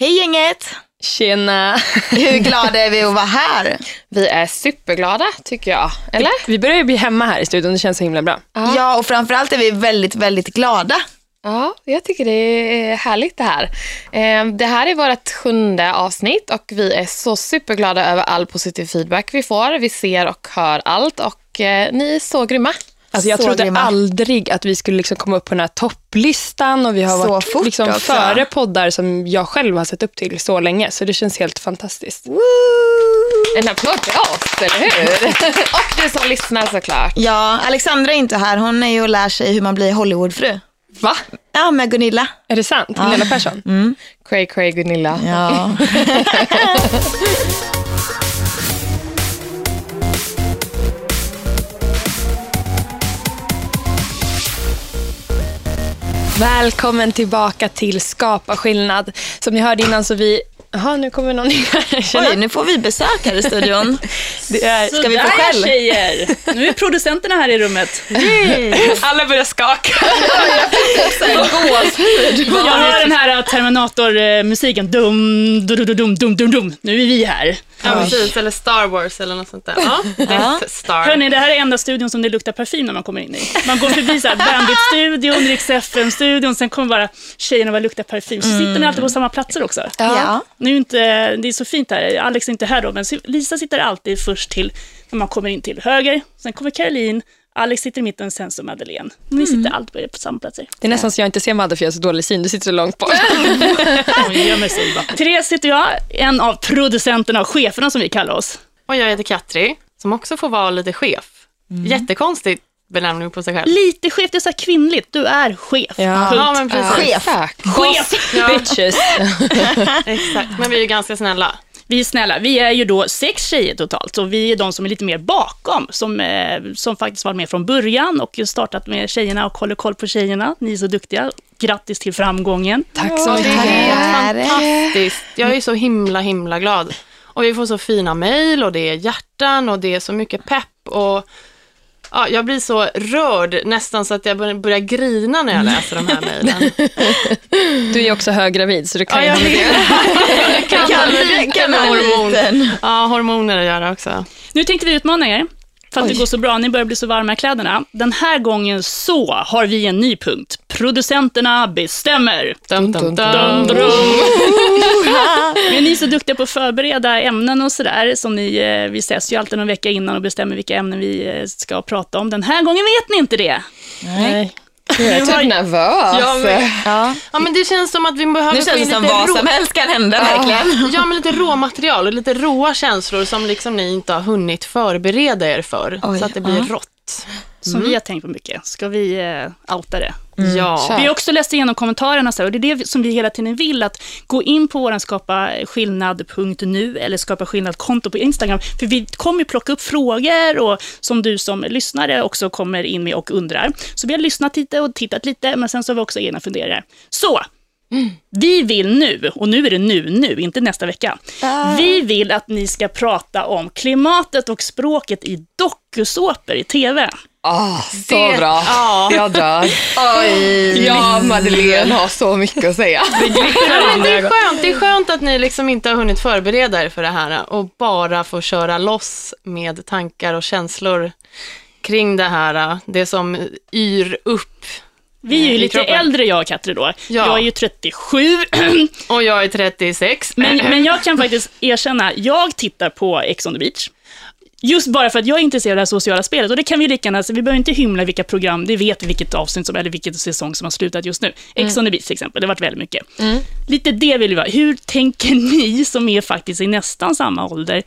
Hej gänget! Tjena! Hur glada är vi att vara här? Vi är superglada tycker jag. Eller? Vi börjar ju bli hemma här i studion, det känns så himla bra. Ja, och framförallt är vi väldigt, väldigt glada. Ja, jag tycker det är härligt det här. Eh, Det här är vårt sjunde avsnitt och vi är så superglada över all positiv feedback vi får. Vi ser och hör allt och eh, ni är så grymma. Alltså jag Så trodde grymma. aldrig att vi skulle liksom komma upp på den här topplistan och vi har Så varit liksom före poddar som jag själv har sett upp till så länge. Så det känns helt fantastiskt. En applåd för oss, eller hur? och du som lyssnar såklart. Ja, Alexandra är inte här. Hon är ju och lär sig hur man blir Hollywoodfru. Va? Ja, med Gunilla. Är det sant? Gunilla Persson? Cray Cray Gunilla. Ja. Välkommen tillbaka till Skapa skillnad. Som ni hörde innan så vi... Jaha, nu kommer någon in här. Oj, nu får vi besök här i studion. Det är... Ska vi få skäll? tjejer! Nu är producenterna här i rummet. Alla börjar skaka. Jag hör den här Terminator-musiken. Dum, dum, dum, dum, dum, dum, dum. Nu är vi här. Ja, precis. Eller Star Wars eller något sånt där. Ja, Star. Hörni, det här är enda studion som det luktar parfym när man kommer in i. Man går förbi så här Bandit-studion, Rix FM-studion, sen kommer bara tjejerna och luktar parfym. Så sitter ni alltid på samma platser också. Ja. Nu är inte, det är så fint här, Alex är inte här då, men Lisa sitter alltid först till när man kommer in till höger. Sen kommer Caroline, Alex sitter i mitten, sen så Madeleine. Ni sitter alltid på samma platser. Det är nästan så jag inte ser Madde för jag har så dålig syn. Du sitter så långt bort. Therese sitter jag, en av producenterna och cheferna som vi kallar oss. Och jag heter Katri, som också får vara lite chef. Jättekonstigt benämning på sig själv. Lite chef, det är så här kvinnligt. Du är chef. Ja. Ja, men precis. Chef. Chef! Bitches. Exakt. Men vi är ju ganska snälla. Vi är snälla. Vi är ju då sex tjejer totalt, så vi är de som är lite mer bakom, som, eh, som faktiskt var med från början och startat med tjejerna och håller koll på tjejerna. Ni är så duktiga. Grattis till framgången. Tack så Det mycket. Här är- helt fantastiskt. Jag är så himla, himla glad. Och vi får så fina mejl och det är hjärtan och det är så mycket pepp. Och ja, jag blir så rörd nästan så att jag bör- börjar grina när jag läser de här mejlen. Du är också höggravid så du kan Ja, ju det. kan, Kan kan kan hormon. Ja, hormoner att göra också. Nu tänkte vi utmana er, för att det går så bra. Ni börjar bli så varma i kläderna. Den här gången så har vi en ny punkt. Producenterna bestämmer. Dum, dum. dum. Men ni är så duktiga på att förbereda ämnen och sådär. Som ni, eh, vi ses ju alltid någon vecka innan och bestämmer vilka ämnen vi eh, ska prata om. Den här gången vet ni inte det. Nej. Jag är typ nervös. Ja, men, Ja. ja, men det känns som att vi behöver Nu få känns det in som lite vad rå- som helst kan hända verkligen. Ja, men lite råmaterial och lite råa känslor som liksom ni inte har hunnit förbereda er för. Oj, så att det blir ja. rått. Som vi har tänkt på mycket. Ska vi eh, outa det? Ja. kör. Vi har också läst igenom kommentarerna så här, och det är det som vi hela tiden vill, att gå in på vår skapa skillnad.nu eller skapa skillnad-konto på Instagram, för vi kommer plocka upp frågor och som du som lyssnare också kommer in med och undrar. Så vi har lyssnat lite och tittat lite, men sen så har vi också egna funderingar. Så, vi vill nu, och nu är det nu, nu, inte nästa vecka. Vi vill att ni ska prata om klimatet och språket i dokusåpor i TV. Ah, så Det- bra. Ja. Jag drar. Oj. Ja, Madeleine har så mycket att säga. Men det, är skönt. det är skönt att ni liksom inte har hunnit förbereda er för det här och bara får köra loss med tankar och känslor kring det här. Det som yr upp. Vi är ju I lite kroppen. äldre jag och Katri då. Ja. Jag är ju 37, Och jag är 36. men, men jag kan faktiskt erkänna, jag tittar på Ex on the beach. Just bara för att jag är intresserad av det här sociala spelet. Och det kan vi lika gärna, vi behöver inte hymla vilka program, det vet vi vilket avsnitt som, eller vilket säsong som har slutat just nu. Ex on the beach till exempel, det har varit väldigt mycket. Lite det vill vi vara. Hur tänker ni som är faktiskt i nästan samma ålder,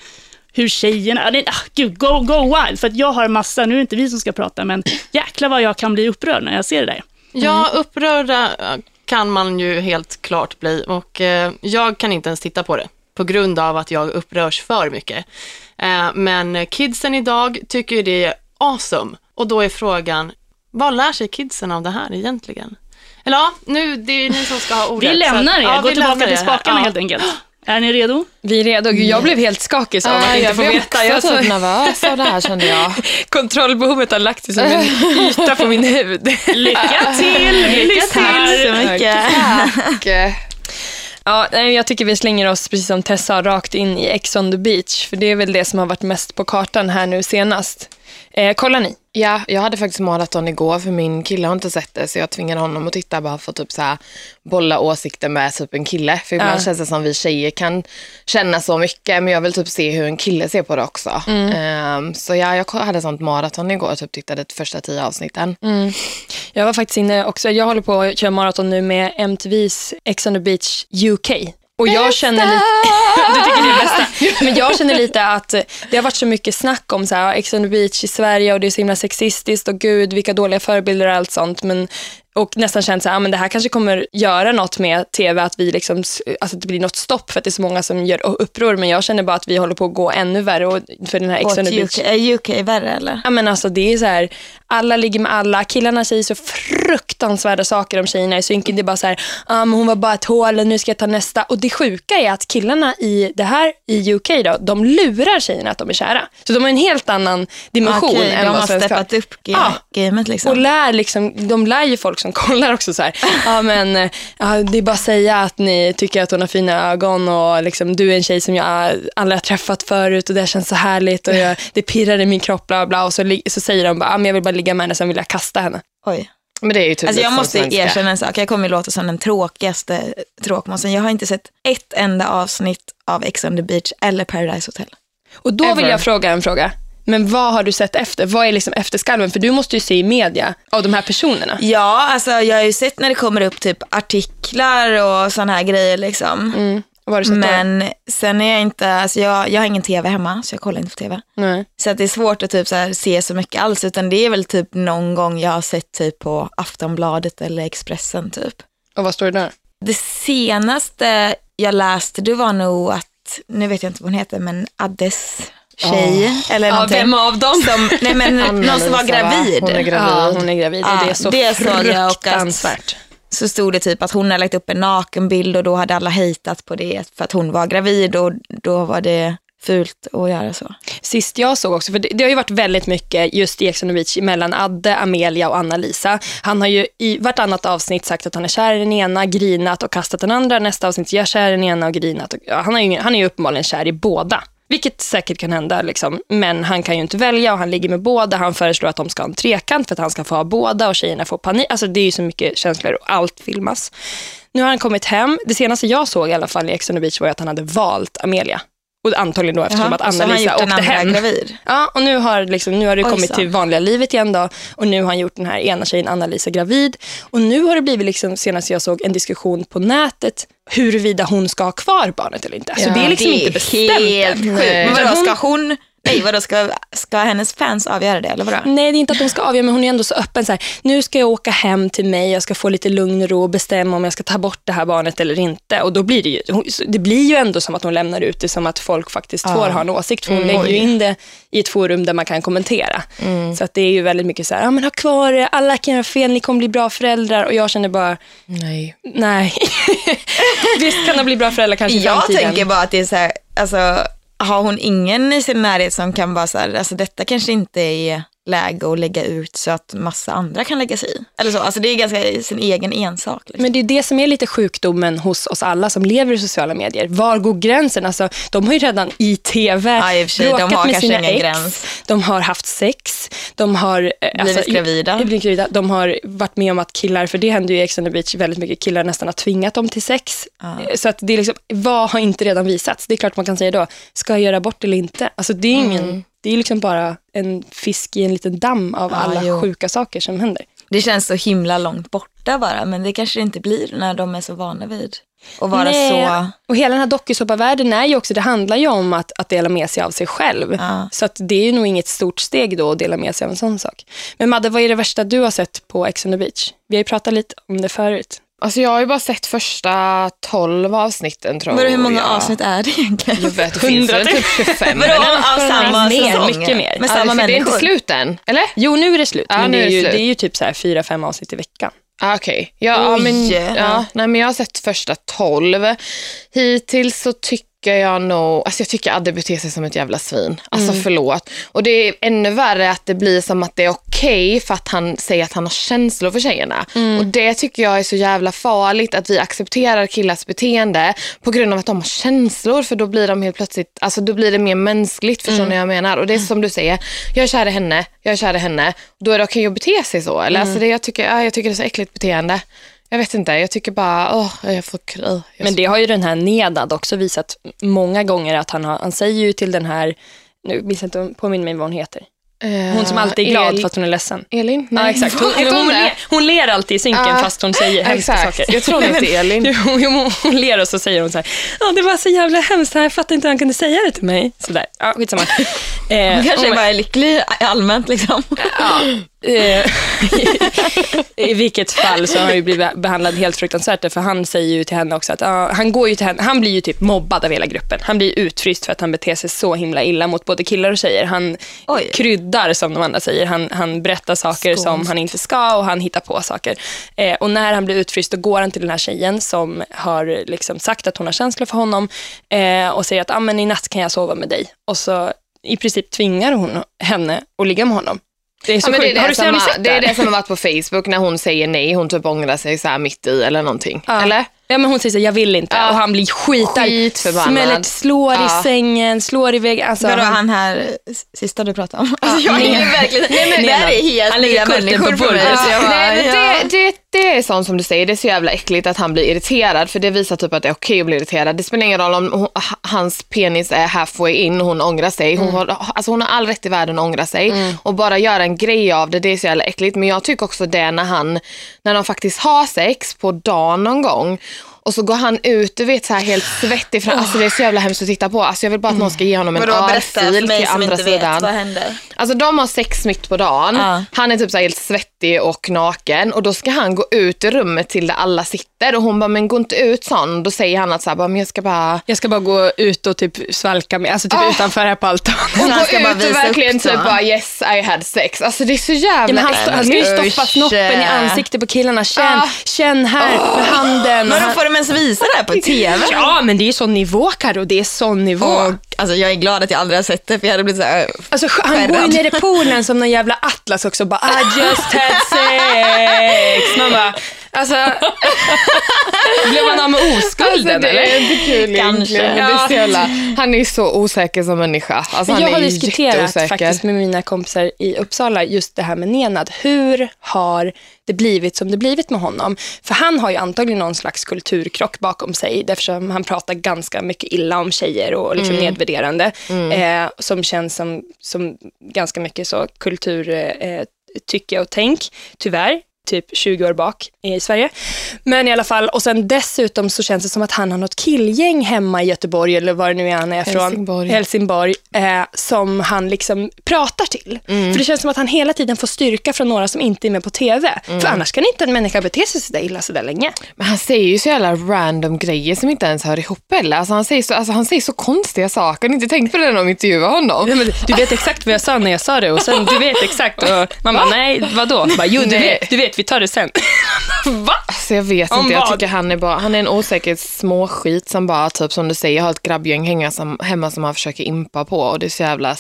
hur tjejerna, ah, nej, ah, gud, go, go wild, för att jag har massa, nu är det inte vi som ska prata, men jäklar vad jag kan bli upprörd när jag ser det där. Ja, upprörda eh, kan man ju helt klart bli och eh, jag kan inte ens titta på det på grund av att jag upprörs för mycket. Eh, men kidsen idag tycker ju det är awesome och då är frågan, vad lär sig kidsen av det här egentligen? Eller ja, nu, det är ni som ska ha ordet. Vi lämnar att- er, ja, gå tillbaka till spakarna Ja. helt enkelt. Är ni redo? Vi är redo. Gud, Jag blev helt skakig av att Ah, inte jag få blev veta. också Jag typ så, nervös av det här kände jag. kontrollbehovet har lagt sig som en yta på min huvud. Lycka till! Lycka Tack så till! mycket. Eh, Ja, jag tycker vi slänger oss, precis som Tessa sa, rakt in i Ex on the beach. För det är väl det som har varit mest på kartan här nu senast. Eh, kollar ni? Ja, jag hade faktiskt maraton igår för min kille har inte sett det så jag tvingade honom att titta bara för att typ så här, bolla åsikter med typ en kille. För ibland Ja. känns det som vi tjejer kan känna så mycket men jag vill typ se hur en kille ser på det också. Ehm, så ja, jag hade sånt maraton igår och typ tittade de första tio avsnitten. Jag var faktiskt inne också, jag håller på att köra maraton nu med MTVs Ex on the beach UK. Och jag känner lite, du tycker det är bästa. Men jag känner lite att det har varit så mycket snack om så här, Ex on the beach i Sverige och det är så himla sexistiskt och gud vilka dåliga förebilder och allt sånt. Men, och nästan känt så här, ah, men det här kanske kommer göra något med tv, att, vi liksom, alltså att det blir något stopp för att det är så många som gör uppror. Men jag känner bara att vi håller på att gå ännu värre och för den här Ex on the beach. UK, är UK värre eller? Ja, men alltså, det är så här, alla ligger med alla, killarna säger så fruktansvärda saker om tjejerna i synken. Det är bara så här, ah, hon var bara ett hål, nu ska jag ta nästa. Och det sjuka är att killarna i det här i UK då, de lurar tjejerna att de är kära. Så de har en helt annan dimension Okej, än de har steppat upp ga- Ja. gamet liksom. och lär liksom, de lär ju folk som kollar också så här, ja men eh, ja, det är bara att säga att ni tycker att hon har fina ögon och liksom, du är en tjej som jag aldrig har träffat förut och det känns så härligt och jag, det pirrar i min kropp bla bla och så, så säger de bara, ja, men jag vill bara ligga med henne sen vill jag kasta henne. Oj. Men det är ju typ Alltså jag som måste svenska. erkänna en sak, jag kommer ju låta som den tråkigaste tråkmånsen. Jag har inte sett ett enda avsnitt av Ex on the beach eller Paradise Hotel. Och då vill Ever. jag fråga en fråga. Men vad har du sett efter? Vad är liksom efterskalven? För du måste ju se i media av de här personerna. Ja, alltså jag har ju sett när det kommer upp typ artiklar och sådana här grejer liksom. Mm. Sett då? Men sen är jag inte, alltså jag, jag har ingen tv hemma så jag kollar inte på tv. Nej. Så att det är svårt att typ så här se så mycket alls utan det är väl typ någon gång jag har sett typ på Aftonbladet eller Expressen typ. Och vad står det där? Det senaste jag läste det var nog att, nu vet jag inte vad hon heter, men Addes tjej eller Ja, någonting. vem av dem? Som, nej men någon som var gravid. Hon är gravid. Ja, hon är gravid och Ja, det är så det såg jag och att- fruktansvärt. Så stod det typ att hon hade lagt upp en nakenbild och då hade alla hejtat på det för att hon var gravid och då var det fult att göra så. Sist jag såg också, för det, det har ju varit väldigt mycket just i Ex on the beach mellan Adde, Amelia och Anna-Lisa. Han har ju i vartannat avsnitt sagt att han är kär i den ena, grinat och kastat den andra. Nästa avsnitt, jag är kär i den ena och grinat. Och, ja, han, är ju, han är ju uppenbarligen kär i båda. Vilket säkert kan hända, liksom. men han kan ju inte välja och han ligger med båda. Han föreslår att de ska ha en trekant för att han ska få ha båda och tjejerna får panik. Alltså det är ju så mycket känslor och allt filmas. Nu har han kommit hem. Det senaste jag såg i alla fall i Ex on the beach var att han hade valt Amelia. Och antagligen då eftersom att så har han Anna-Lisa åkte hem. gravid. Ja, och nu har, liksom, nu har det Oj, kommit så. till vanliga livet igen då. Och nu har han gjort den här ena tjejen, Anna-Lisa, gravid. Och nu har det blivit, liksom, senast jag såg, en diskussion på nätet huruvida hon ska ha kvar barnet eller inte. Så Ja, det är liksom det inte bestämt helt. Men vadå, ska hon, nej vadå, ska, ska hennes fans avgöra det eller vadå? Nej, det är inte att de ska avgöra, men hon är ändå så öppen. Så här, nu ska jag åka hem till mig, jag ska få lite lugn och ro och bestämma om jag ska ta bort det här barnet eller inte. Och då blir det ju, det blir ju ändå som att hon lämnar ut det som att folk faktiskt får ha en åsikt. För hon lägger ju in det i ett forum där man kan kommentera. Så att det är ju väldigt mycket så här, ja men ha kvar det, alla kan göra fel, ni kommer bli bra föräldrar. Och jag känner bara, Nej. nej. Visst kan de bli bra föräldrar kanske i Jag framtiden. tänker bara att det är så här, alltså har hon ingen i sin närhet som kan bara så här, alltså detta kanske inte är läge att lägga ut så att massa andra kan lägga sig i. Eller så, alltså det är ganska sin egen ensak. Liksom. Men det är det som är lite sjukdomen hos oss alla som lever i sociala medier. Var går gränsen? Alltså, de har ju redan i tv Ja, i sig, de bråkat har med sina ingen ex. gräns. De har haft sex. De har eh, Blivit i- gravida. blivit gravida. De har varit med om att killar, för det händer ju i Ex on the beach väldigt mycket, killar nästan har tvingat dem till sex. Eh, Så att det är liksom, vad har inte redan visats? Det är klart man kan säga då, ska jag göra bort eller inte? Alltså det är ingen, Mm. Det är liksom bara en fisk i en liten damm av alla jo. sjuka saker som händer. Det känns så himla långt borta bara, men det kanske det inte blir när de är så vana vid att vara Nej, så... Och hela den här dokusåpavärlden är ju också, det handlar ju om att, att dela med sig av sig själv. Ja. Så att det är ju nog inget stort steg då att dela med sig av en sån sak. Men Madde, vad är det värsta du har sett på Ex on the beach? Vi har ju pratat lite om det förut. Alltså jag har ju bara sett första 12 avsnitten tror Vadå, hur många jag. avsnitt är det egentligen? Jag vet, det finns väl typ 25 Vadå, av samma säsong? mycket mer. Med Ja, samma för det är inte människor? slut än, eller? Jo, nu är det slut. Ja, men nu det är, är det ju, slut. det är ju typ så här fyra, fem avsnitt i veckan. Ah, Okej, ja, ja, Oj. men, ja, nej, men jag har sett första 12. Hittills så tycker tycker jag nog, alltså jag tycker Adde beter sig som ett jävla svin. Alltså förlåt. Och det är ännu värre att det blir som att det är okej för att han säger att han har känslor för tjejerna. Och det tycker jag är så jävla farligt att vi accepterar killars beteende på grund av att de har känslor för då blir de helt plötsligt, alltså då blir det mer mänskligt, förstår ni vad jag menar? Och det är som du säger, jag är kär i henne, jag är kär i henne, då är det okej att bete sig så. Eller? Alltså det, jag, tycker, ja, jag tycker det är så äckligt beteende. Jag vet inte, jag tycker bara, åh, jag får. Jag Men det har ju den här Nedad också visat många gånger att han har, han säger ju till den här, nu minns jag inte, påminn mig vad hon heter. Hon som alltid är glad El- fast hon är ledsen. Elin? Ja, exakt. Hon, hon, hon ler, hon ler alltid i synken Ja, fast hon säger hemska exakt. saker. Jag tror heter Elin. Hon, hon ler och så säger hon så här, ja det var så jävla hemskt, jag fattar inte hur han kunde säga det till mig. Sådär, ja skitsamma. Eh, Hon kanske hon- bara är lycklig allmänt liksom. Eh, I vilket fall så har han ju blivit behandlad helt fruktansvärt för han säger ju till henne också att ja, han går ju till henne, han blir ju typ mobbad av hela gruppen. Han blir utfryst för att han beter sig så himla illa mot både killar och tjejer. Han Oj. kryddar som de andra säger. Han, han berättar saker som han inte ska och han hittar på saker. Eh, och när han blir utfryst då går han till den här tjejen som har liksom sagt att hon har känslor för honom eh, och säger att ah, men i natt kan jag sova med dig. Och så i princip tvingar hon henne att ligga med honom. Det är så Ja, men det, sjukt. är Har det, du som har har, det är det som har varit på Facebook när hon säger nej. Hon typ ångrar sig så här mitt i eller någonting. Ja. Eller? Ja, men hon säger så här, jag vill inte. Ja. Och han blir skitarg. Skitförbannad. Smäller, slår Ja. i sängen, slår i väggen. Alltså, Vadå han- han här sista du pratade om? Alltså, jag men- är verkligen, Nej, men- det här är helt nya människor på för mig. bara, Nej, ja. det, det, det är sånt som du säger, det är så jävla äckligt att han blir irriterad för det visar typ att det är okej att bli irriterad. Det spelar ingen roll om hon, hans penis är halfway in och hon ångrar sig. Hon, har, alltså hon har all rätt i världen att ångra sig och bara göra en grej av det, det är så jävla äckligt. Men jag tycker också det när han, när de faktiskt har sex på dagen någon gång och så går han ut, du vet så här helt svettig fram. Alltså det är så jävla hemskt att titta på. Alltså jag vill bara att någon ska ge honom en för örfil mig till som andra inte vet, sidan. vad händer? Alltså de har sex mitt på dagen. Ja. Han är typ så här helt svettig och naken och då ska han gå ut i rummet till där alla sitter och hon bara, men gå inte ut sån. Då säger han att så här, bara, men jag ska bara Jag ska bara gå ut och typ svalka mig, alltså typ Ah. utanför här på altanen. och gå ska bara ut och verkligen upp så. typ bara yes I had sex. Alltså det är så Ja, jävla men han, han ska ju stoppa snoppen i ansiktet på killarna. Känn, Ah. känn här med handen. De ens visa det här på TV? Ja, men det är sån nivå Karo, det är sån nivå. Och, alltså, jag är glad att jag aldrig har sett det för jag hade blivit så här, Alltså, han går ju ner i poolen som någon jävla atlas också bara I just had sex. Man bara, alltså, blev man av med oskulden Alltså, det eller? är inte kul Kanske. egentligen. Det är Ja. jävla, han är så osäker som människa. Alltså, han jag är har diskuterat faktiskt med mina kompisar i Uppsala just det här med Nenad. Hur har det blivit som det blivit med honom? För han har ju antagligen någon slags kulturkrock bakom sig eftersom han pratar ganska mycket illa om tjejer och liksom nedvärderande. Eh, som känns som, som ganska mycket så kulturtycke eh, tycke och tänk, tyvärr typ 20 år bak i Sverige. Men i alla fall, och sen dessutom så känns det som att han har något killgäng hemma i Göteborg eller var det nu är han är från. Helsingborg. Helsingborg, eh, som han liksom pratar till. För det känns som att han hela tiden får styrka från några som inte är med på TV. För annars kan inte en människa bete sig sådär illa sådär länge. Men han säger ju så jävla random grejer som inte ens hör ihop heller. Alltså han, säger så, alltså han säger så konstiga saker. Har inte tänkt på det när de intervjuar honom? Ja, men Du vet exakt vad jag sa när jag sa det och sen du vet exakt. Och man bara, nej vadå? Bara, jo du Nej. vet, du vet, vi tar det sen. Va? Alltså jag vet Om inte, jag vad? tycker han är bara, han är en osäker småskit som bara, typ som du säger, har ett grabbgäng hänga som, hemma som han försöker impa på och det är så jävla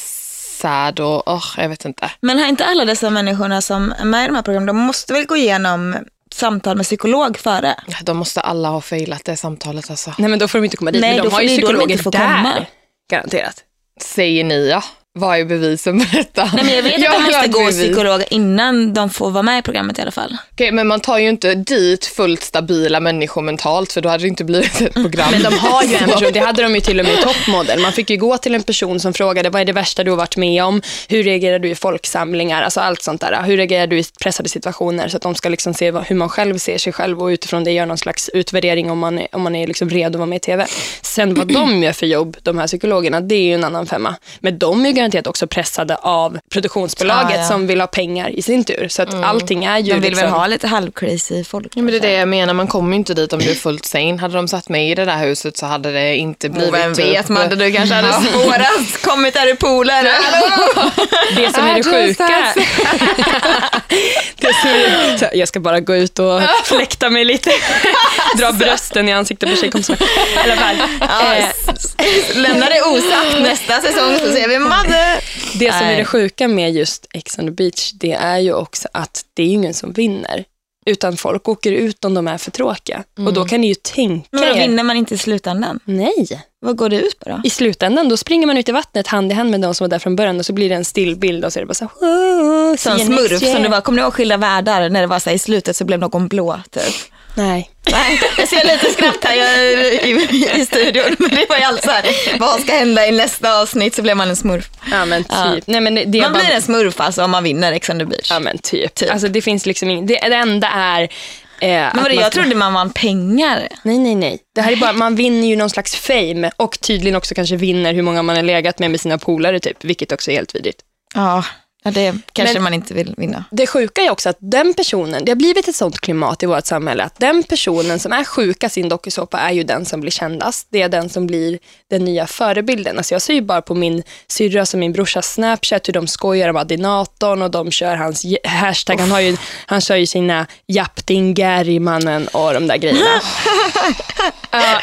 sad och, oh, jag vet inte. Men har inte alla dessa människorna som är med i de här programmen, de måste väl gå igenom samtal med psykolog före? De måste alla ha failat det samtalet alltså. Nej men då får de inte komma dit. Nej, men då de får- har ju då psykologer där. komma. Garanterat. Säger ni ja. Vad är bevisen på detta? Nej, men jag vet att de måste gå bevis. psykolog innan de får vara med i programmet i alla fall. Okej, men man tar ju inte dit fullt stabila människor mentalt för då hade det inte blivit ett program. Men de har ju en person, det hade de ju till och med i toppmodell. Man fick ju gå till en person som frågade vad är det värsta du har varit med om? Hur reagerar du i folksamlingar? Alltså allt sånt där. Hur reagerar du i pressade situationer? Så att de ska liksom se hur man själv ser sig själv och utifrån det göra någon slags utvärdering om man är, om man är liksom redo att vara med i TV. Sen vad de gör för jobb, de här psykologerna, det är ju en annan femma. Men de är ju garanterat också pressade av produktionsbolaget Ja, ja. som vill ha pengar i sin tur. Så att allting är ju De vill liksom... väl ha lite halvcrazy folk. Ja, men det är det jag menar, man kommer ju inte dit om du är fullt sane. Hade de satt mig i det där huset så hade det inte blivit... Vem typ- vet Madde, du kanske hade spårat, kommit där i poolen. Det som är det sjuka... så, jag ska bara gå ut och fläkta mig lite. Dra brösten i ansiktet på tjejkompisar. I alla fall. Ja, Eh, Lämna det osagt nästa säsong så ser vi Madde. Det som är det sjuka med just Ex on the beach, det är ju också att det är ingen som vinner. Utan folk åker ut om de är för tråkiga. Och då kan ni ju tänka Men då er... vinner man inte i slutändan. Nej. Vad går det ut på då? I slutändan då springer man ut i vattnet hand i hand med de som var där från början och så blir det en stillbild och så är det bara så här, "Wow, see Som smurf year." som det var, kommer ni ihåg Skilda världar när det var så här, i slutet så blev någon blå typ? Nej. Nej, jag ser lite skratt här i, i, i studion. Men det var ju allt så här, vad ska hända i nästa avsnitt så blir man en smurf. Ja men typ. Ja. Nej, men det, Man bara... blir en smurf alltså om man vinner Ex on the beach. Ja men typ. Typ. Alltså det finns liksom ing... det, det enda är... Eh, Men vadå, man jag ska- trodde man vann pengar. Nej, nej, nej. Det här är bara, man vinner ju någon slags fame och tydligen också kanske vinner hur många man har legat med med sina polare typ, vilket också är helt vidrigt. Ja, ja, det kanske Men- man inte vill vinna. Det sjuka är också att den personen, det har blivit ett sånt klimat i vårt samhälle att den personen som är sjukast i en dokusåpa är ju den som blir kändast. Det är den som blir den nya förebilden. Alltså jag ser ju bara på min syrras och min brorsas Snapchat hur de skojar om adinatorn och de kör hans hashtag. Han, har ju, han kör ju sina Japp din Gary-mannen och de där grejerna. Ja.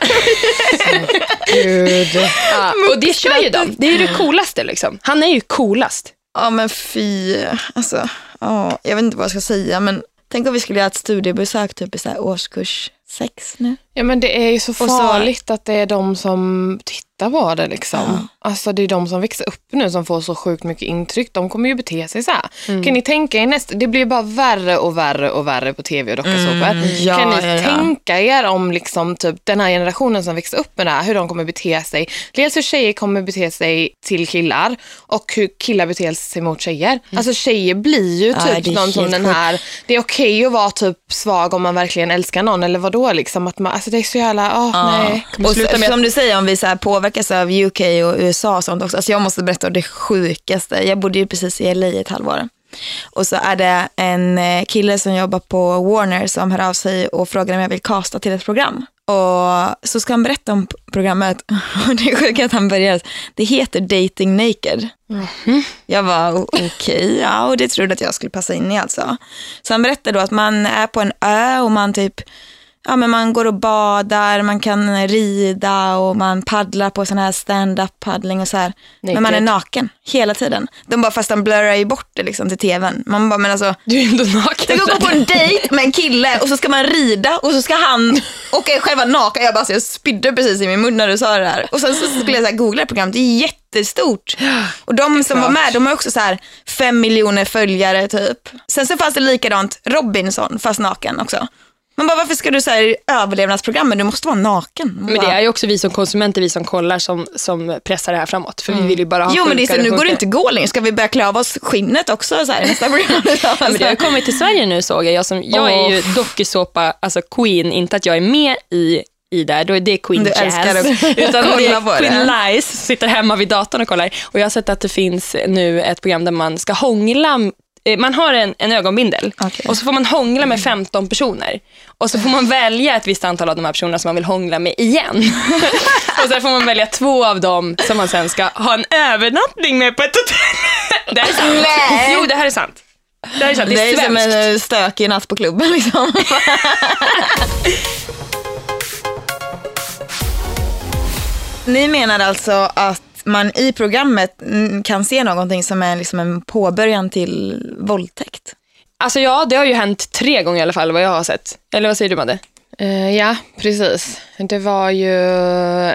Ja, och det kör ju de. Det är ju det coolaste liksom. Han är ju coolast. Ja men fy, alltså, ja, jag vet inte vad jag ska säga men tänk om vi skulle göra ett studiebesök typ i så årskurs sex nu. Ja men det är ju så så- farligt att det är de som tittar på det liksom. Alltså det är de som växer upp nu som får så sjukt mycket intryck. De kommer ju bete sig så. Mm. Kan ni tänka er nästa, det blir bara värre och värre och värre på tv och dokusåpor. Mm, ja, kan ni ja, ja. tänka er om liksom typ den här generationen som växer upp med det här, hur de kommer bete sig. Dels hur tjejer kommer bete sig till killar och hur killar beter sig mot tjejer. Alltså tjejer blir ju Mm. Ja, typ någon som den här, det är okej att vara typ svag om man verkligen älskar någon eller vad då liksom. Att man, alltså det är så jävla, åh nej. Och sluta med som du säger, om vi så här påverkas av UK och USA och sånt också. Alltså jag måste berätta om det sjukaste. Jag bodde ju precis i LA i ett halvår. Och så är det en eh, kille som jobbar på Warner som hör av sig och frågar om jag vill kasta till ett program. Och så ska han berätta om programmet. Och det är sjukt att han börjar, det heter Dating Naked. Jag var okej, ja och det trodde att jag skulle passa in i alltså. Så han berättade då att man är på en ö och man typ Ja, men man går och badar, man kan rida och man paddlar på sån här stand-up paddling och så här. Men man är Naked. naken hela tiden. De bara, fast de blurrar ju bort det liksom till tvn. Man bara, men alltså, Du är ändå naken. Tänk att gå på en dejt med en kille och så ska man rida och så ska han åka själva naken. Jag bara, så jag spydde precis i min mun när du sa det där. Och sen så skulle jag så googla det programmet, det är jättestort. Och de som var med, de har också så här fem miljoner följare typ. Sen så fanns det likadant Robinson, fast naken också. Man bara, varför ska du så här överlevnadsprogram, men du måste vara naken. Man Men det är ju också vi som konsumenter, vi som kollar, som, som pressar det här framåt. För vi vill ju bara ha Jo men det är så, nu går det inte gå längre. Ska vi börja klä av oss skinnet också så här, nästa program? Men det har kommit till Sverige nu såg jag. Jag, som, jag är ju dokusåpa, alltså queen, inte att jag är med i i där, då är det Queen Du Jazz. älskar att Utan Queen det. Lies, sitter hemma vid datorn och kollar. Och jag har sett att det finns nu ett program där man ska hångla man har en, en ögonbindel Okej. och så får man hångla med 15 personer. Och så får man välja ett visst antal av de här personerna som man vill hångla med igen. och sen får man välja två av dem som man sen ska ha en övernattning med på ett hotell. det här är sant. Nej. Jo, det här är sant. Det här är sant. Det Det är är som en stökig natt på klubben liksom. Ni menar alltså att man i programmet mm, kan se någonting som är liksom en påbörjan till våldtäkt? Alltså ja, det har ju hänt tre gånger i alla fall vad jag har sett. Eller vad säger du Madde? Eh, ja, precis. Det var ju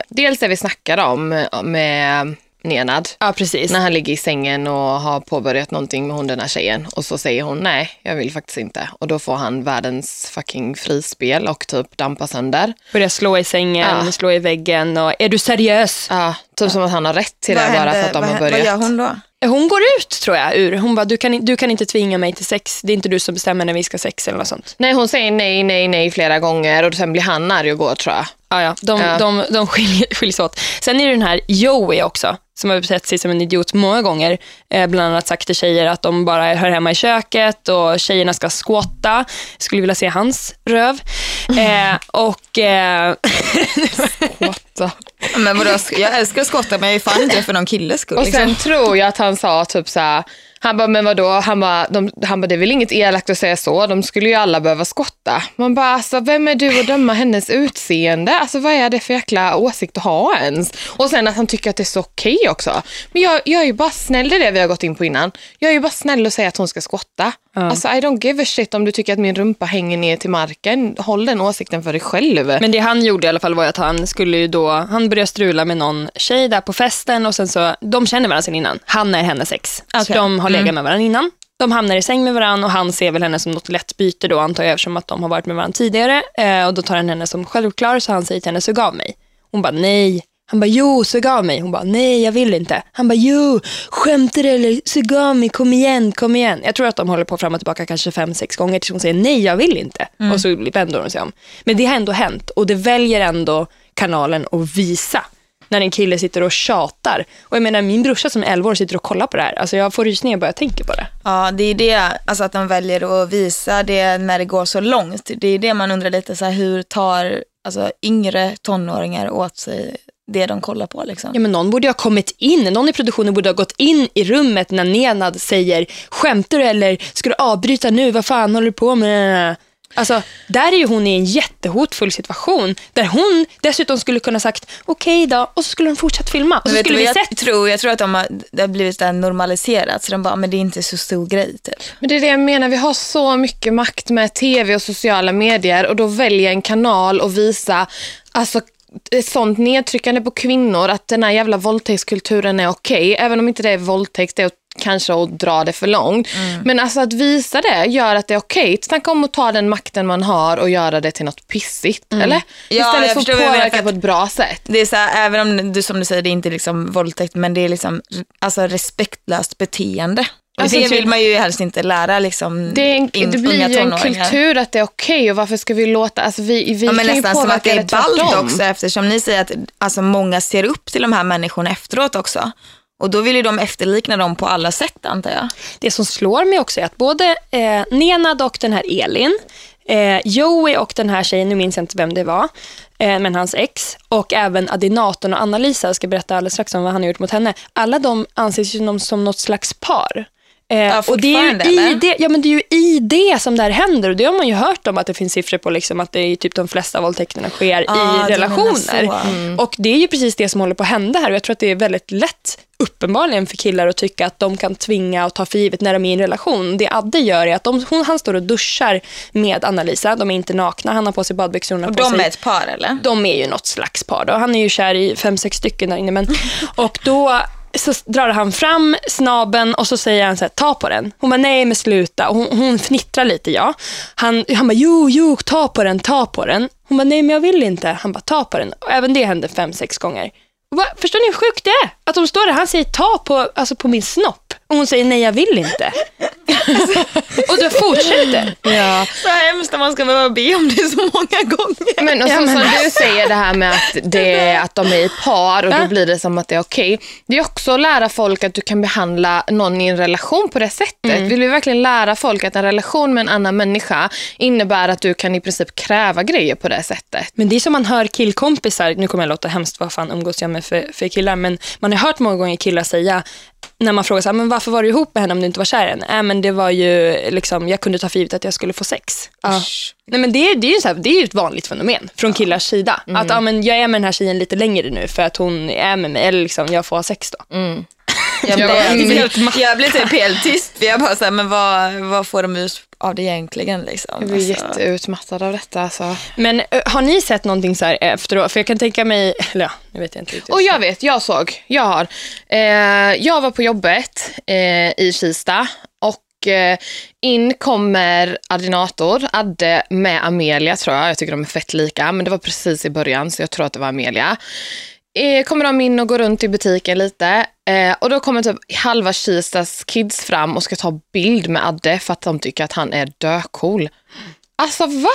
dels det vi snackade om med Nenad. Ja, precis. När han ligger i sängen och har påbörjat någonting med hon den här tjejen och så säger hon nej, jag vill faktiskt inte. Och då får han världens fucking frispel och typ dampa sönder. Börjar slå i sängen, Ja. slå i väggen och är du seriös? Ja, typ som att han har rätt till det Vad bara händer- för att de har hä- Vad börjat. gör hon då? hon går ut tror jag ur. Hon bara, du kan, du kan inte tvinga mig till sex. Det är inte du som bestämmer när vi ska sex eller något sånt. Nej, hon säger nej, nej, nej flera gånger och sen blir han arg och går tror jag. Ja, ja. De, Ja. de, de skiljer, skiljs åt. Sen är det den här Joey också, som har betett sig som en idiot många gånger. Eh, bland annat sagt till tjejer att de bara hör hemma i köket och tjejerna ska skotta. Skulle vilja se hans röv. Eh, och... Eh, Men vadå, jag älskar att skotta men jag är fan inte det för någon killes skull. Och liksom. sen tror jag att han sa typ så här, han bara, men vadå, han bara, de, han bara, det är väl inget elakt att säga så, de skulle ju alla behöva skotta. Man bara, alltså vem är du att döma hennes utseende? Alltså vad är det för jäkla åsikt att ha ens? Och sen att han tycker att det är så okej också. Men jag, jag är ju bara snäll, det är det vi har gått in på innan. Jag är ju bara snäll och säger att hon ska skotta. Alltså I don't give a shit om du tycker att min rumpa hänger ner till marken. Håll den åsikten för dig själv. Men det han gjorde i alla fall var att han skulle ju då, han började strula med någon tjej där på festen och sen så, de känner varandra sedan innan. Han är hennes ex. Så Okej. de har legat med varandra innan. De hamnar i säng med varandra och han ser väl henne som något lätt byte då antar jag eftersom att de har varit med varandra tidigare. Eh, och då tar han henne som självklar så han säger till henne, sug av mig. Hon bara nej. Han bara jo, sug av mig. Hon bara nej, jag vill inte. Han bara jo, skämtar du eller sug av mig, kom igen, kom igen. Jag tror att de håller på fram och tillbaka kanske fem, sex gånger tills hon säger nej, jag vill inte. Och så vänder hon sig om. Men det har ändå hänt och det väljer ändå kanalen att visa när en kille sitter och tjatar. Och jag menar min brorsa som är 11 år sitter och kollar på det här. Alltså jag får rysningar bara jag tänker på det. Ja, det är det, alltså att de väljer att visa det när det går så långt. Det är det man undrar lite så här, hur tar alltså, yngre tonåringar åt sig det de kollar på liksom. Ja, men någon borde ha kommit in, någon i produktionen borde ha gått in i rummet när Nenad säger skämtar du eller ska du avbryta nu, vad fan håller du på med? Alltså, där är ju hon i en jättehotfull situation där hon dessutom skulle kunna sagt okej då och så skulle de fortsatt filma och så skulle vi jag sett tror? Jag tror att de har, det har blivit där normaliserat så de bara, men det är inte så stor grej typ. Men det är det jag menar, vi har så mycket makt med tv och sociala medier och då väljer en kanal att visa alltså, ett sånt nedtryckande på kvinnor att den här jävla våldtäktskulturen är okej, även om inte det är våldtäkt, det är kanske att dra det för långt. Men alltså att visa det gör att det är okej. Snacka om att ta den makten man har och göra det till något pissigt, eller? Ja, Istället för att påverka på ett bra sätt. Det är så här, även om du som du säger, det är inte liksom våldtäkt, men det är liksom alltså, respektlöst beteende. Alltså, det typ- vill man ju helst inte lära liksom, Det, en, in, det blir ju en kultur att det är okej och varför ska vi låta, alltså vi, vi Ja, men kan ju nästan som att det är ballt också eftersom ni säger att alltså, många ser upp till de här människorna efteråt också. Och då vill ju de efterlikna dem på alla sätt antar jag. Det som slår mig också är att både eh, Nenad och den här Elin, eh, Joey och den här tjejen, nu minns jag inte vem det var, eh, men hans ex, och även Adinatorn och Anna-Lisa, jag ska berätta alldeles strax om vad han har gjort mot henne. Alla de anses ju som något slags par. Eh, och det är, ju i det, ja, men det är ju i det som det här händer och det har man ju hört om att det finns siffror på liksom att det är typ de flesta våldtäkterna sker Ah, i relationer. så. Och det är ju precis det som håller på att hända här och jag tror att det är väldigt lätt uppenbarligen för killar att tycka att de kan tvinga och ta för givet när de är i en relation. Det Adde gör är att de, hon, han står och duschar med Anna-Lisa. De är inte nakna, han har på sig badbyxor, hon har Och på de sig är ett par eller? de är ju något slags par. Då. Han är ju kär i fem, sex stycken där inne. Men, och då så drar han fram snaben och så säger han så här, ta på den. Hon bara, nej men sluta. Och hon, hon fnittrar lite, ja. Han, han bara, jo, jo, ta på den, ta på den. Hon bara, nej men jag vill inte. Han bara, ta på den. Och även det hände fem, sex gånger. Bara, förstår ni hur sjukt det är? Att de står där, han säger ta på, alltså på min snopp. Och hon säger, nej jag vill inte. och då fortsätter. Ja. Så hemskt när man ska behöva be om det så många gånger. Men och så, Ja, men- som du säger det här med att, det, att de är i par och då blir det som att det är okej. Det är också att lära folk att du kan behandla någon i en relation på det sättet. Vill vi verkligen lära folk att en relation med en annan människa innebär att du kan i princip kräva grejer på det sättet? Men det är som man hör killkompisar, nu kommer jag låta hemskt, vad fan umgås jag med för, för killar, men man har hört många gånger killar säga, när man frågar så här, men varför var du ihop med henne om du inte var kär henne? Äh, men det var ju, liksom, jag kunde ta för givet att jag skulle få sex. Ja. Nej, men det, är- det, är ju så här, det är ett vanligt fenomen från killars sida. Att ja, men jag är med den här tjejen lite längre nu för att hon är med mig, eller liksom, jag får ha sex då. Jag Ja, blir, mm. helt, jag blir typ helt tyst jag bara såhär, men vad, vad får de ut av det egentligen liksom? Jag blir Alltså, jätteutmattad av detta. Alltså. Men har ni sett någonting så här efteråt? För jag kan tänka mig, eller ja, nu vet jag inte riktigt. Och jag vet, jag såg, jag har. Eh, jag var på jobbet eh, i Kista och eh, in kommer Adinator, Adde med Amelia tror jag. Jag tycker de är fett lika, men det var precis i början så jag tror att det var Amelia. Eh, kommer de in och går runt i butiken lite. Eh, och då kommer typ halva Kistas kids fram och ska ta bild med Adde för att de tycker att han är döcool. Alltså va?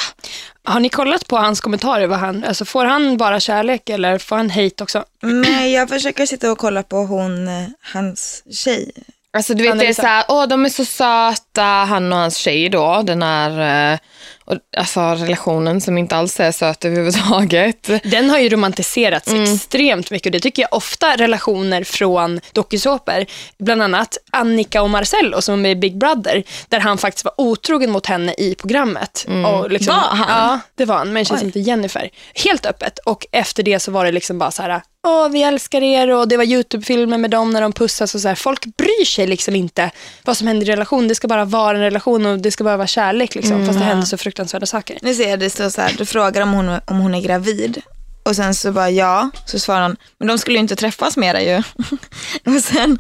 Har ni kollat på hans kommentarer? Vad han, alltså får han bara kärlek eller får han hate också? Nej, jag försöker sitta och kolla på hon, eh, hans tjej. Alltså du vet det är Annalisa. såhär, åh de är så söta, han och hans tjej då, den här, eh, och, alltså relationen som inte alls är söt överhuvudtaget. Den har ju romantiserats extremt mycket och det tycker jag ofta relationer från dokusåpor. Bland annat Annika och Marcello som är Big Brother, där han faktiskt var otrogen mot henne i programmet. Och liksom, Var han? Ja, det var han, men känns inte Jennifer. Helt öppet och efter det så var det liksom bara så här, åh vi älskar er och det var YouTube-filmer med dem när de pussas och så här. Folk bryr sig liksom inte vad som händer i relation. Det ska bara vara en relation och det ska bara vara kärlek liksom. Fast det händer så fruktansvärda saker. Nu ser jag det står så här, du frågar om hon, om hon är gravid. Och sen så bara ja, så svarar han, men de skulle ju inte träffas mera ju. och sen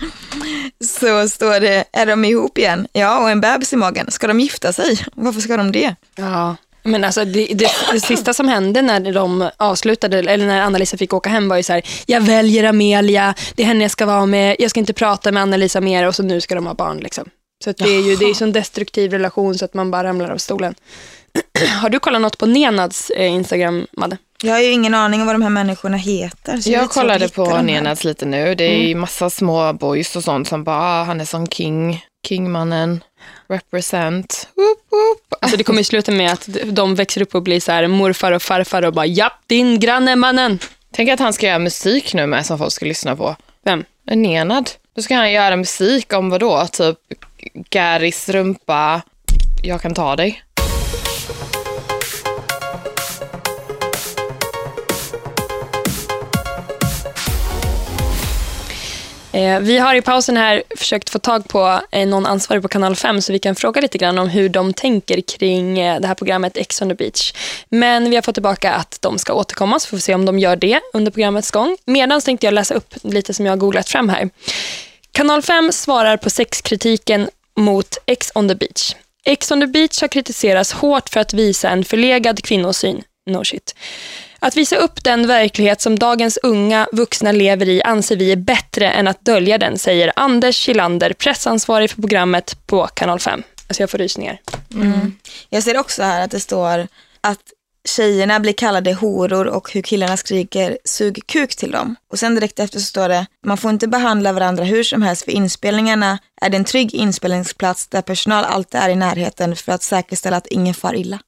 så står det, är de ihop igen? Ja, och en bebis i magen. Ska de gifta sig? Varför ska de det? Ja. Men alltså det, det, det sista som hände när de avslutade, eller när Anna-Lisa fick åka hem var ju så här, jag väljer Amelia, det är henne jag ska vara med, jag ska inte prata med Anna-Lisa mer och så nu ska de ha barn. Liksom. Så att det är ju det är ju en destruktiv relation så att man bara ramlar av stolen. Har du kollat något på Nenads eh, Instagram, Madde? Jag har ju ingen aning om vad de här människorna heter. Jag svårt kollade på. Nenads lite nu. Det är ju massa små boys och sånt som bara, ah, han är som king, kingmannen, represent. Woop, woop. Alltså det kommer ju sluta med att de växer upp och blir så här morfar och farfar och bara, japp, din granne mannen. Tänk att han ska göra musik nu med som folk ska lyssna på. Vem? En Nenad. Då ska han göra musik om vad då? Typ Garis rumpa, jag kan ta dig. Eh, vi har i pausen här försökt få tag på eh, någon ansvarig på kanal 5 så vi kan fråga lite grann om hur de tänker kring eh, det här programmet Ex on the beach. Men vi har fått tillbaka att de ska återkomma så får vi se om de gör det under programmets gång. Medan tänkte jag läsa upp lite som jag har googlat fram här. Kanal 5 svarar på sexkritiken mot Ex on the beach. Ex on the beach har kritiserats hårt för att visa en förlegad kvinnosyn. No shit. Att visa upp den verklighet som dagens unga vuxna lever i anser vi är bättre än att dölja den, säger Anders Kilander, pressansvarig för programmet på Kanal 5. Alltså jag får rysningar. Mm. Jag ser också här att det står att tjejerna blir kallade horor och hur killarna skriker sug kuk till dem. Och sen direkt efter så står det, man får inte behandla varandra hur som helst för inspelningarna är det en trygg inspelningsplats där personal alltid är i närheten för att säkerställa att ingen far illa.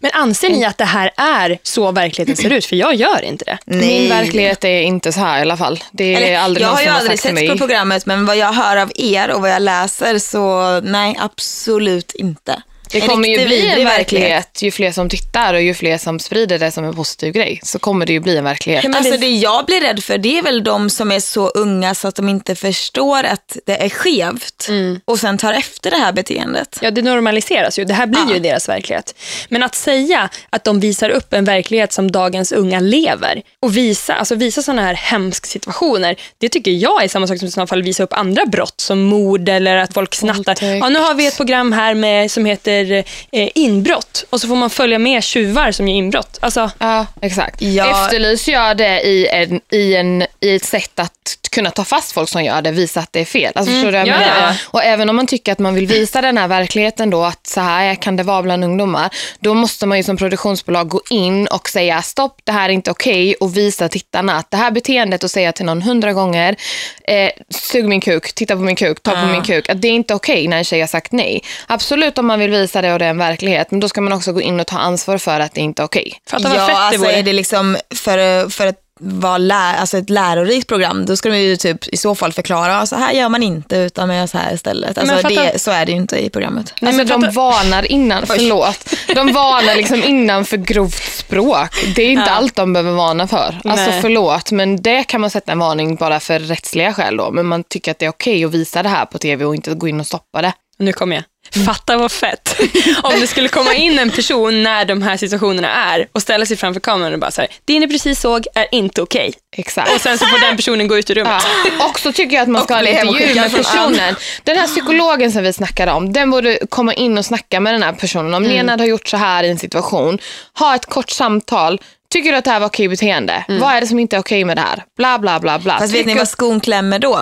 Men anser ni att det här är så verkligheten ser ut? För jag gör inte det. Min verklighet är inte så här i alla fall. Det är Eller, aldrig jag någon har ju har aldrig till sett mig. på programmet men vad jag hör av er och vad jag läser så nej absolut inte. Det kommer ju bli en verklighet. Ju fler som tittar och ju fler som sprider det som en positiv grej så kommer det ju bli en verklighet. men Alltså det- jag blir rädd för det är väl de som är så unga så att de inte förstår att det är skevt och sen tar efter det här beteendet. Ja, det normaliseras ju. Det här blir ju deras verklighet. Men att säga att de visar upp en verklighet som dagens unga lever och visa, alltså visa sådana här hemska situationer, det tycker jag är samma sak som i så fall visa upp andra brott som mord eller att folk snattar. Ja, nu har vi ett program här med, som heter eh, inbrott och så får man följa med tjuvar som gör inbrott. Alltså, Ja, exakt. Ja. Efterlyser jag det i, en, i, en, i ett sätt att kunna ta fast folk som gör det, visa att det är fel. Alltså, förstår du vad jag Ja, menar? ja. Och även om man tycker att man vill visa den här verkligheten då, att så här kan det vara bland ungdomar, då måste man ju som produktionsbolag gå in och säga stopp, det här är inte okej och visa tittarna att det här beteendet och säga till någon hundra gånger, eh, sug min kuk, titta på min kuk, ta på min kuk, att det är inte okej när en tjej har sagt nej. Absolut om man vill visa det och det är en verklighet, men då ska man också gå in och ta ansvar för att det inte är okej. fatta vad ja, fett det alltså vore. är det liksom för, för att vara lä- alltså ett lärorikt program, då ska de ju typ i så fall förklara, så här gör man inte utan man gör så här istället. Alltså fatta- det, så är det ju inte i programmet. Nej, men de varnar innan, förlåt. De varnar liksom innan för grovt språk. Det är inte allt de behöver varna för. Alltså Nej. förlåt, men det kan man sätta en varning bara för rättsliga skäl då. Men man tycker att det är okej att visa det här på tv och inte gå in och stoppa det. Nu kommer jag. Fatta vad fett. Om det skulle komma in en person när de här situationerna är och ställa sig framför kameran och bara så här, det ni precis såg är inte okej. Exakt. Och sen så får den personen gå ut ur rummet. Ja. Och så tycker jag att man ska Och ha en intervju med personen. Den här psykologen som vi snackade om, den borde komma in och snacka med den här personen. Om Lena har gjort så här i en situation, ha ett kort samtal, Tycker du att det här var okej beteende? Vad är det som inte är okej med det här? Bla bla bla bla. Fast vet ni vad skon klämmer då?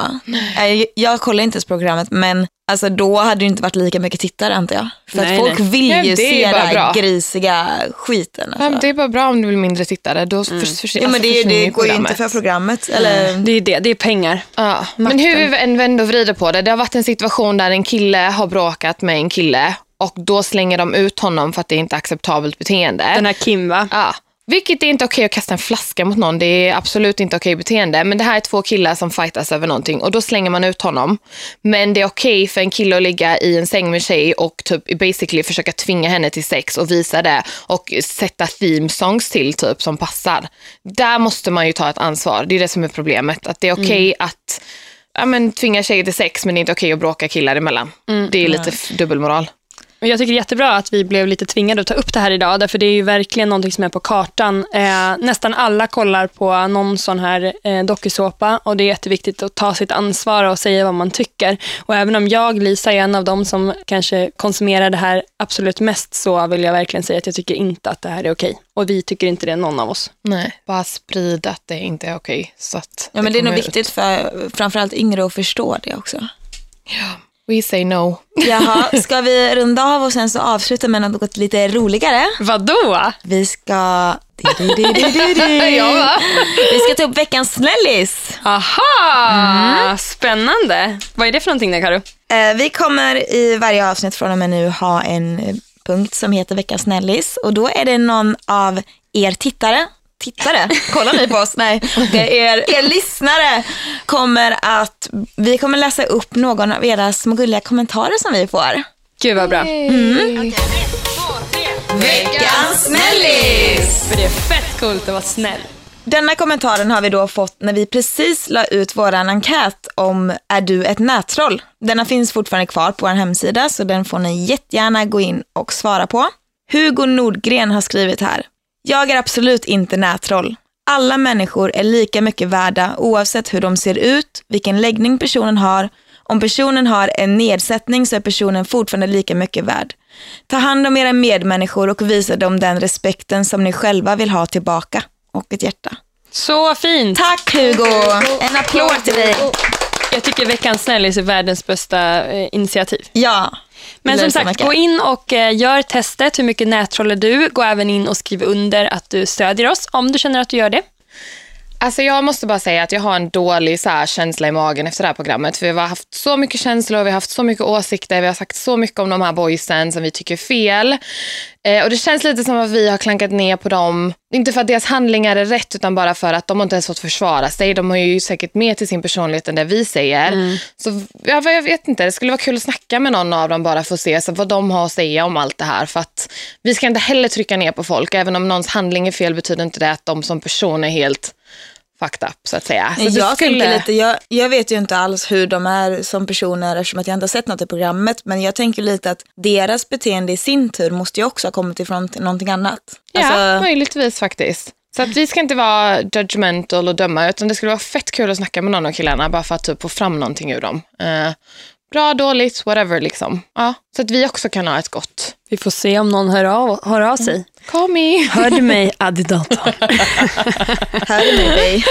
Eh, Jag kollar inte ens programmet men alltså då hade det inte varit lika mycket tittare antar jag. För Nej, att folk nej. vill Ja, ju det är se den här grisiga skiten. Ja, Alltså. det är bara bra om du vill mindre tittare. Då för, för, Ja, men det, försvinner det går ju inte för programmet. Eller, Det är det, det är pengar. Ja. Men hur vi än vänder och vrider på det. Det har varit en situation där en kille har bråkat med en kille och då slänger de ut honom för att det inte är acceptabelt beteende. Den här Kim va? Ja. Vilket är inte okej att kasta en flaska mot någon. Det är absolut inte okej beteende. Men det här är två killar som fightas över någonting och då slänger man ut honom. Men det är okej för en kille att ligga i en säng med tjej och typ basically försöka tvinga henne till sex och visa det och sätta theme songs till typ som passar. Där måste man ju ta ett ansvar. Det är det som är problemet. Att det är okej att ja, men, tvinga tjejer till sex men det är inte okej att bråka killar emellan. Det är lite dubbelmoral. Jag tycker det är jättebra att vi blev lite tvingade att ta upp det här idag, därför det är ju verkligen någonting som är på kartan. Eh, nästan alla kollar på någon sån här eh, dokusåpa och det är jätteviktigt att ta sitt ansvar och säga vad man tycker. Och även om jag, Lisa, är en av dem som kanske konsumerar det här absolut mest, så vill jag verkligen säga att jag tycker inte att det här är okej. Och vi tycker inte det, någon av oss. Nej. Bara sprida att det inte är okej. Så att ja, men det är nog ut. viktigt för framförallt yngre att förstå det också. We say no. Jaha, ska vi runda av och sen så avsluta med något lite roligare? Vadå? Vi ska... Du, du, du, du, du. Ja, va? Vi ska ta upp veckans snällis. Aha! Spännande. Vad är det för någonting där, Karo? Eh, Vi kommer i varje avsnitt från och med nu ha en punkt som heter veckans snällis och då är det någon av er tittare Tittare, kollar ni på oss? Nej, det är er, lyssnare kommer att, vi kommer läsa upp någon av era små gulliga kommentarer som vi får. Gud vad bra. Veckans snällis! För det är fett coolt att vara snäll. Denna kommentaren har vi då fått när vi precis la ut våran enkät om Är du ett nättroll? Denna finns fortfarande kvar på vår hemsida så den får ni jättegärna gå in och svara på. Hugo Nordgren har skrivit här. Jag är absolut inte nättroll. Alla människor är lika mycket värda oavsett hur de ser ut, vilken läggning personen har. Om personen har en nedsättning så är personen fortfarande lika mycket värd. Ta hand om era medmänniskor och visa dem den respekten som ni själva vill ha tillbaka. Och ett hjärta. Så fint. Tack Hugo! En applåd till dig. Jag tycker veckans snällis är världens bästa eh, initiativ. Ja. Men som sagt, gå in och eh, gör testet. Hur mycket nättroll är du? Gå även in och skriv under att du stödjer oss, om du känner att du gör det. Alltså jag måste bara säga att jag har en dålig så här, känsla i magen efter det här programmet. För vi har haft så mycket känslor, vi har haft så mycket åsikter, vi har sagt så mycket om de här boysen som vi tycker är fel. Eh, och det känns lite som att vi har klankat ner på dem, inte för att deras handlingar är rätt, utan bara för att de har inte ens fått försvara sig. De har ju säkert mer till sin personlighet än det vi säger. Så ja, jag vet inte, det skulle vara kul att snacka med någon av dem bara för att se så vad de har att säga om allt det här. För att vi ska inte heller trycka ner på folk, även om någons handling är fel betyder inte det att de som person är helt fucked up så att säga. Så jag, skulle- lite, jag, jag vet ju inte alls hur de är som personer eftersom att jag inte har sett något i programmet. Men jag tänker lite att deras beteende i sin tur måste ju också ha kommit ifrån någonting annat. Ja, Alltså, möjligtvis faktiskt. Så att vi ska inte vara judgmental och döma, utan det skulle vara fett kul att snacka med någon av killarna bara för att typ få fram någonting ur dem. Eh, bra, dåligt, whatever liksom. Ja, så att vi också kan ha ett gott. Vi får se om någon hör av, hör av sig. Call me. Hör du mig, Addidator? hör du mig dig?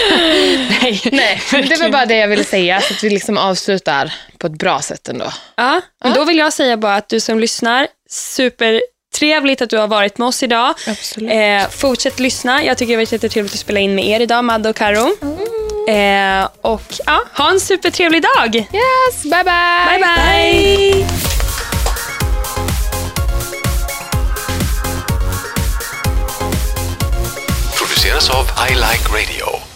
Nej. Nej, det var bara det jag ville säga, så att vi liksom avslutar på ett bra sätt ändå. Ja, men då vill jag säga bara att du som lyssnar, supertrevligt att du har varit med oss idag. Absolut. Eh, fortsätt lyssna. Jag tycker det har varit jättetrevligt att spela in med er idag, Madde och Karo. Eh, och ja, ha en supertrevlig dag. Yes, bye bye! Bye, bye. produceras av I Like Radio.